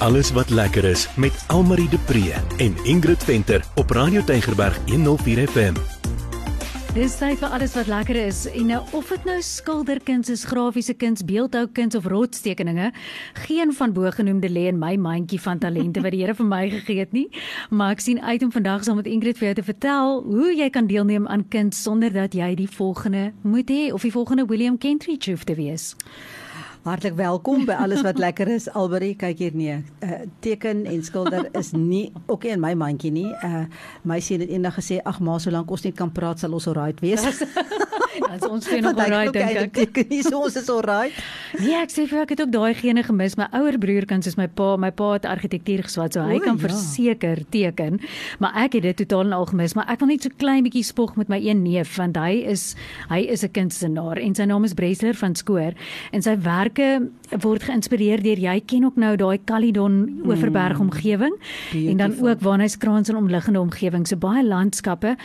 Alles wat lekker is met Almarie de Pre en Ingrid Venter op Radio Tygerberg 104 FM. Dis tyd vir alles wat lekker is en nou of dit nou skilderkuns is, grafiese kuns, beeldhoukuns of rotstekeninge, geen van bogenoemde lê in my mandjie van talente wat die Here vir my gegee het nie. Maar ek sien uit om vandag saam met Ingrid vir jou te vertel hoe jy kan deelneem aan kuns sonder dat jy die volgende moet hê of die volgende William Kentridge hoef te wees. Hartlik welkom by alles wat lekker is. Alberie, kyk hier nee. Uh teken en skilder is nie ook in my mandjie nie. Uh my seun het eendag gesê, "Ag ma, solank ons net kan praat, sal ons alright wees." Ons ons sien nog alright dink ek. Teken nie so ons is alright. Nee, ek sê vir ek het ook daai gene gemis. My ouer broer kan soos my pa, my pa het argitektuur geswat, so hy O, kan ja. verseker teken, maar ek het dit totaal en al gemis, maar ek wil net so klein bietjie spog met my een neef want hy is hy is 'n kunstenaar en sy naam is Bresler van Skoor en sy werke word geïnspireer deur jy ken ook nou daai Caledon Oeverberg omgewing en dan ook Waarnyskrans en omliggende omgewing, so baie landskappe.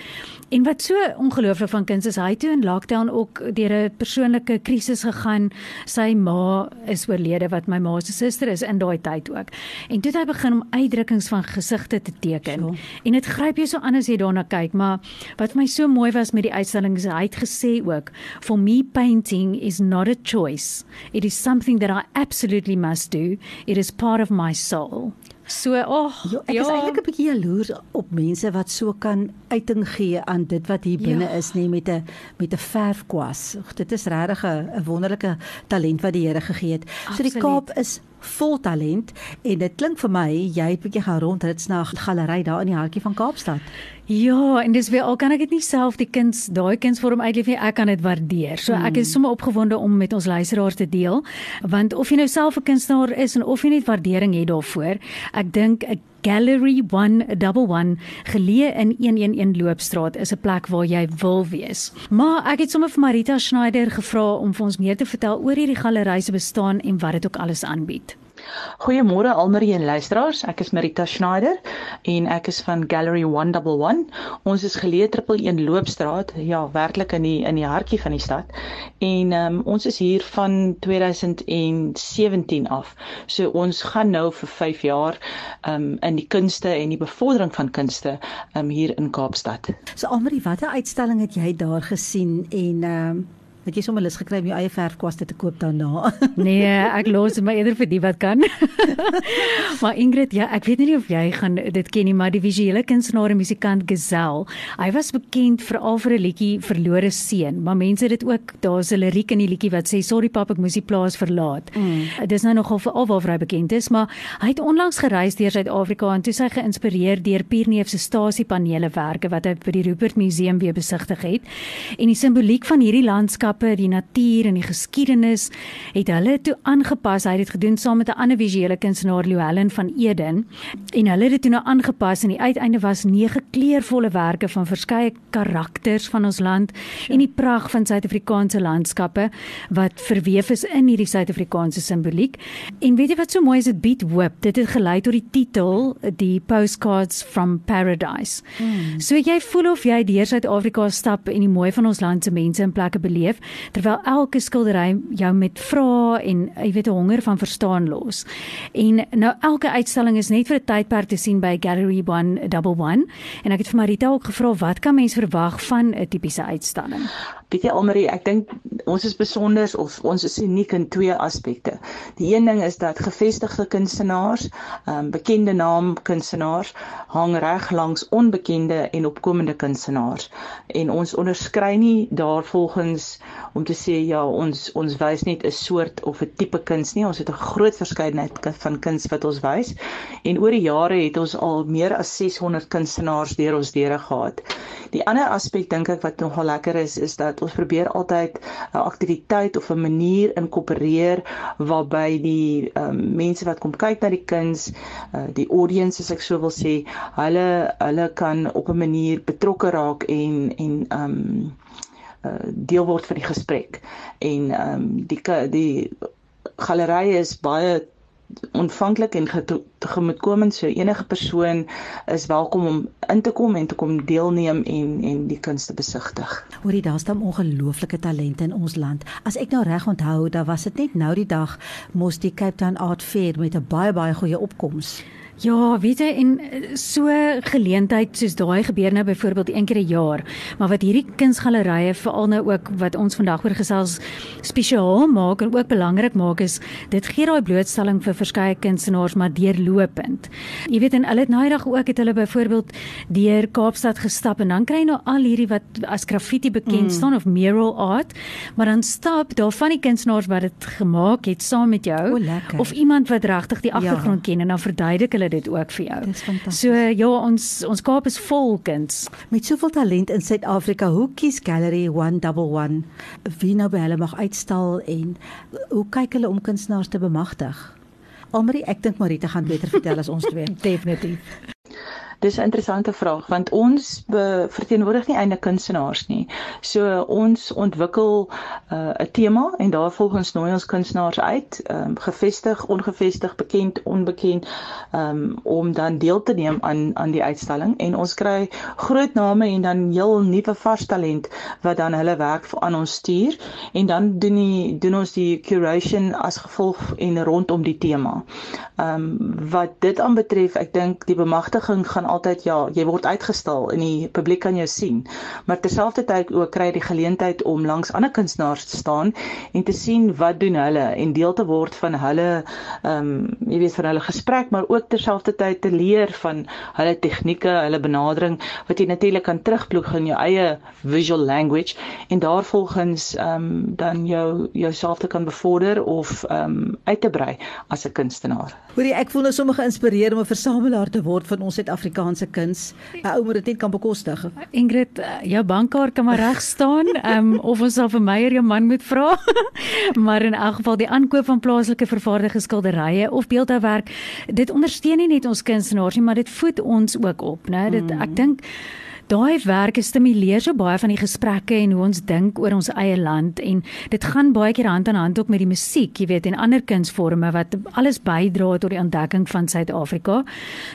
En wat so ongelooflik van kuns is, hy toe in lockdown ook deur 'n persoonlike krisis gegaan. Sy ma is oorlede wat my ma se suster is in daai tyd ook. En toe het hy begin om uitdrukkings van gesigte te teken. Sure. En dit gryp jou so aan as jy daarna kyk, maar wat my so mooi was met die uitstalling is hy het gesê ook, "For me painting is not a choice. It is something that I absolutely must do. It is part of my soul." So, oh, Ja, ek is eintlik 'n bietjie jaloers op mense wat so kan uiting gee aan dit wat hier binne Ja. is, nê, met 'n met 'n verfkwas. Ag, Dit is regtig 'n wonderlike talent wat die Here gegee het. So die Absoluut. Kaap is vol talent en dit klink vir my jy het bietjie gaan rondrits na 'n galery daar in die hartjie van Kaapstad. Ja, en dis weer al kan ek dit nie self die kuns, daai kunsvorm uitleef nie, ek kan dit waardeer. So ek is sommer opgewonde om met ons luisteraars te deel, want of jy nou self 'n kunstenaar is en of jy net waardering het daarvoor, ek dink 'n Gallery 111 geleë in 111 Loopstraat is 'n plek waar jy wil wees. Maar ek het sommer vir Marita Schneider gevra om vir ons meer te vertel oor hierdie galery se bestaan en wat dit ook alles aanbied. Goeiemôre almarie en luisteraars. Ek is Marita Schneider en ek is van Gallery 111. Ons is geleë 111 Loopstraat, ja, werklik in die in die hartjie van die stad. En um, ons is hier van 2017 af. So ons gaan nou vir 5 jaar um, in die kunste en die bevordering van kunste um, hier in Kaapstad. So Almarie, watter uitstalling het jy daar gesien en um, het jy sommer lus gekry om jou eie verfkwaste te koop daarna? Nee, ek los dit maar eerder vir die wat kan. maar Ingrid, ja, ek weet nie of jy gaan dit ken nie, maar die visuele kunstenaar en musikant Gazelle, hy was bekend veral vir 'n liedjie Verlore Seun, maar mense dit ook, daar's 'n liriek in die liedjie wat sê sorry pap, ek moes die plaas verlaat. Mm. Dis nou nogal vir alwaar hy bekend is, maar hy het onlangs gereis deur Suid-Afrika en toe sy geïnspireer deur Pierneef se stasiepanele werke wat hy by die Rupert Museum weer besigtig het. En die simboliek van hierdie landskappe, die natuur en die geskiedenis het hulle toe aangepas. Hy het dit gedoen saam met 'n ander visuele kunstenaar, Louwelen van Eden. En hulle het dit toe nou aangepas en die uiteinde was nege kleurvolle werke van verskeie karakters van ons land sure. en die pragt van Suid-Afrikaanse landskappe wat verweef is in hierdie Suid-Afrikaanse simboliek. En weet jy wat so mooi is, dit bied hoop. Dit het gelei tot die titel, die Postcards from Paradise. Mm. So jy voel of jy deur Suid-Afrika stap en die mooi van ons land se mense en plekke beleef, terwyl elke skildery jou met vrae en jy weet 'n honger van verstaan los. En nou elke uitstalling is net vir 'n tydperk te sien by Gallery 111 en ek het vir Marita ook gevra wat kan mens verwag van 'n tipiese uitstalling? Weet jy Almarie, ek dink ons is besonder of ons is uniek in twee aspekte. Die een ding is dat gevestigde kunstenaars, um, bekende naam kunstenaars hang reg langs onbekende en opkomende kunstenaars en ons onderskei nie daarvolgens om te sê ja, ons ons wys net 'n soort of 'n tipe kuns nie. Ons het 'n groot verskeidenheid van kuns wat ons wys en oor die jare het ons al meer as 600 kunstenaars deur ons deure gehad. Die ander aspek dink ek wat nogal lekker is is dat ons probeer altyd 'n aktiwiteit of 'n manier inkorporeer waarby die um, mense wat kom kyk na die kuns, uh, die audience as ek so wil sê, hulle hulle kan op 'n manier betrokke raak en en um uh, deel word van die gesprek. En um die die galery is baie ontvanklik en gemoedkomend so enige persoon is welkom om in te kom en te kom deelneem en en die kunste besigtig. Hoorie daar staan ongelooflike talente in ons land. As ek nou reg onthou, dan was dit net nou die dag mos die Cape Town Art Fair met 'n baie baie goeie opkoms. Ja, weet jy en eh, so geleentheid soos daai gebeur nou byvoorbeeld een keer 'n jaar, maar wat hierdie kunsgalerye veral nou ook wat ons vandag oor gesels spesiaal maak en ook belangrik maak is dit gee daai blootstelling vir verskeie kunstenaars maar deurlopend. Jy weet en hulle het eendag ook het hulle byvoorbeeld deur Kaapstad gestap en dan kry jy nou al hierdie wat as graffiti bekend mm. staan of mural art, maar dan stap daar van die kunstenaars wat dit gemaak het saam met jou o, of iemand wat regtig die agtergrond ja. ken en dan verduidelik hulle hulle dit ook vir jou. Dis fantasties. So ja, ons ons Kaap is vol kuns. Met soveel talent in Suid-Afrika, hoe kies Gallery 111 wie nou by hulle mag uitstal en hoe kyk hulle om kunstenaars te bemagtig? Almarie, ek dink Marita gaan beter vertel as ons twee. Definitief. Dis 'n interessante vraag want ons verteenwoordig nie eintlik kunstenaars nie. So ons ontwikkel uh, 'n uh, tema en daar volgens nooi ons kunstenaars uit, um, gevestig, ongevestig, bekend, onbekend, um, om dan deel te neem aan aan die uitstalling en ons kry groot name en dan heel nuwe vars talent wat dan hulle werk aan ons stuur en dan doen die doen ons die curation as gevolg en rondom die tema. Ehm um, wat dit aanbetref, ek dink die bemagtiging gaan altyd ja, jy word uitgestal en die publiek kan jou sien. Maar terselfdertyd ook kry jy die geleentheid om langs ander kunstenaars te staan en te sien wat doen hulle en deel te word van hulle ehm um, jy weet van hulle gesprek, maar ook terselfdertyd te leer van hulle tegnieke, hulle benadering wat jy natuurlik kan terugploeg in jou eie visual language en daarvolgens ehm um, dan jou jouself te kan bevorder of ehm um, uit te brei as 'n kunstenaar. Hoorie, ek voel nou sommer geïnspireerd om 'n versamelaar te word van ons Suid-Afrika Suid-Afrikaanse kuns 'n ou moet dit net kan bekostig. Ingrid, eh, jou bankkaart kan maar reg staan, um, of ons sal vir Meyer jou man moet vra. maar in elk geval die aankoop van plaaslike vervaardigde skilderye of beeldhouwerk, dit ondersteun nie net ons kunstenaars nie, maar dit voed ons ook op, né? Dit ek mm. dink daai werk stimuleer so baie van die gesprekke en hoe ons dink oor ons eie land en dit gaan baie keer hand aan hand ook met die musiek, jy weet, en ander kunsforme wat alles bydra tot die ontdekking van Suid-Afrika.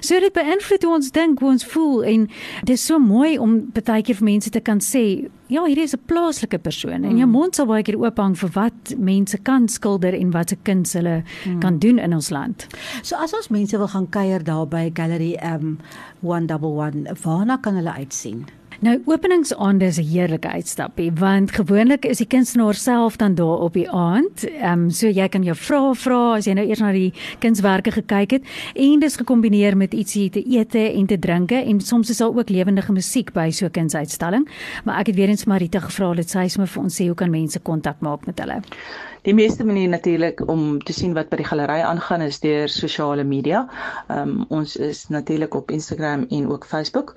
So dit beïnvloed hoe ons dink, hoe ons voel en dit is so mooi om baie keer vir mense te kan sê, ja, hier is 'n plaaslike persoon en jou mm. mond sal baie keer oop hang vir wat mense kan skilder en wat se kuns hulle mm. kan doen in ons land. So as ons mense wil gaan kuier daar by Gallery um 111, waarna kan hulle uitsien? Nou openingsaande is 'n heerlike uitstappie want gewoonlik is die kunstenaar self dan daar op die aand. Ehm um, so jy kan jou vra vra as jy nou eers na die kunswerke gekyk het en dis gekombineer met ietsie te ete en te drinke en soms is daar ook lewendige musiek by so 'n kunsuitstalling. Maar ek het weer eens Marita gevra dat sy sommer vir ons sê hoe kan mense kontak maak met hulle. Die meeste manier natuurlik om te sien wat by die galery aangaan is deur sosiale media. Ehm um, ons is natuurlik op Instagram en ook Facebook.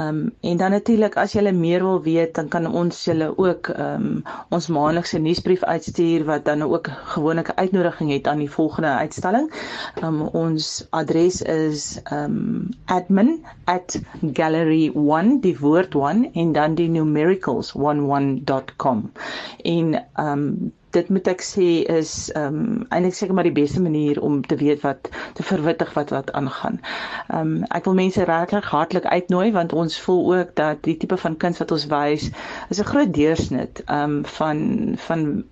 Ehm um, en dan natuurlik as jy meer wil weet, dan kan ons julle ook ehm um, ons maandelikse nuusbrief uitstuur wat dan ook gewoonlik 'n uitnodiging het aan die volgende uitstalling. Ehm um, ons adres is ehm um, admin@gallery1 die woord 1 en dan die numericals11.com. En ehm um, dit moet ek sê is ehm um, eintlik seker maar die beste manier om te weet wat te verwittig wat wat aangaan. Ehm um, ek wil mense regtig hartlik uitnooi want ons voel ook dat die tipe van kuns wat ons wys is 'n groot deursnit ehm um, van van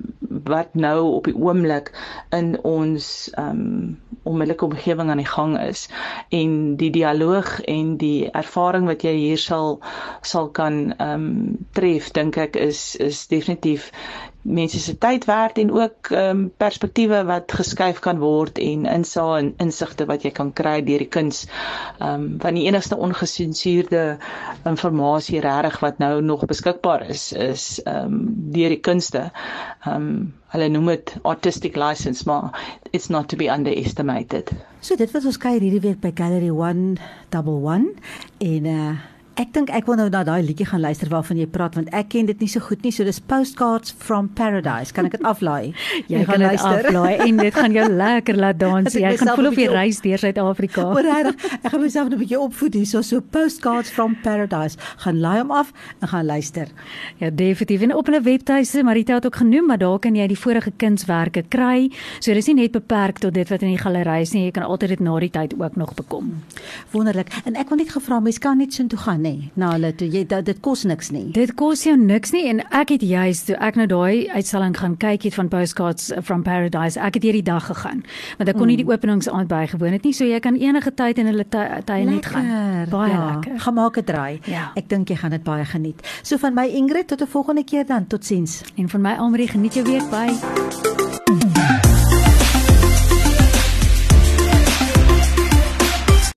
wat nou op die oomblik in ons ehm um, onmiddellike omgewing aan die gang is en die dialoog en die ervaring wat jy hier sal sal kan ehm um, tref dink ek is is definitief mense se tyd werd en ook ehm um, perspektiewe wat geskuif kan word en insae en insigte wat jy kan kry deur die kuns. Ehm um, want die enigste ongesensureerde inligting regtig wat nou nog beskikbaar is is ehm um, deur die kunste. Ehm um, hulle noem dit artistic license maar it's not to be underestimated. So dit was ons kuier hierdie week by Gallery 111 en uh Ek dink ek wil nou na daai liedjie gaan luister waarvan jy praat want ek ken dit nie so goed nie. So dis Postcards from Paradise. Kan ek dit aflaai? jy gaan dit aflaai en dit gaan jou lekker laat dans. Jy gaan voel of jy reis deur Suid-Afrika. Regtig, ek gaan myself 'n bietjie opvoed hierso. So Postcards from Paradise. Gaan laai hom af en gaan luister. Ja, definitief. En op hulle webtuiste, Marita het ook genoem, maar daar kan jy die vorige kunswerke kry. So dis nie net beperk tot dit wat in die galery is nie, jy kan altyd dit na die tyd ook nog bekom. Wonderlik. En ek wil net gevra, mens kan net so toe gaan nê, na hulle toe. Jy dit, dit kos niks nie. Dit kos jou niks nie en ek het juist toe ek nou daai uitstalling gaan kyk het van Postcards from Paradise, ek het hierdie dag gegaan. Want ek kon nie die openingsaand bygewoon het nie, so jy kan enige tyd in hulle ty- tye net gaan. Baie ja, lekker. Gaan maak 'n draai. Ja. Ek dink jy gaan dit baie geniet. So van my Ingrid tot 'n volgende keer dan. Totsiens. En van my Almarie geniet jou week by.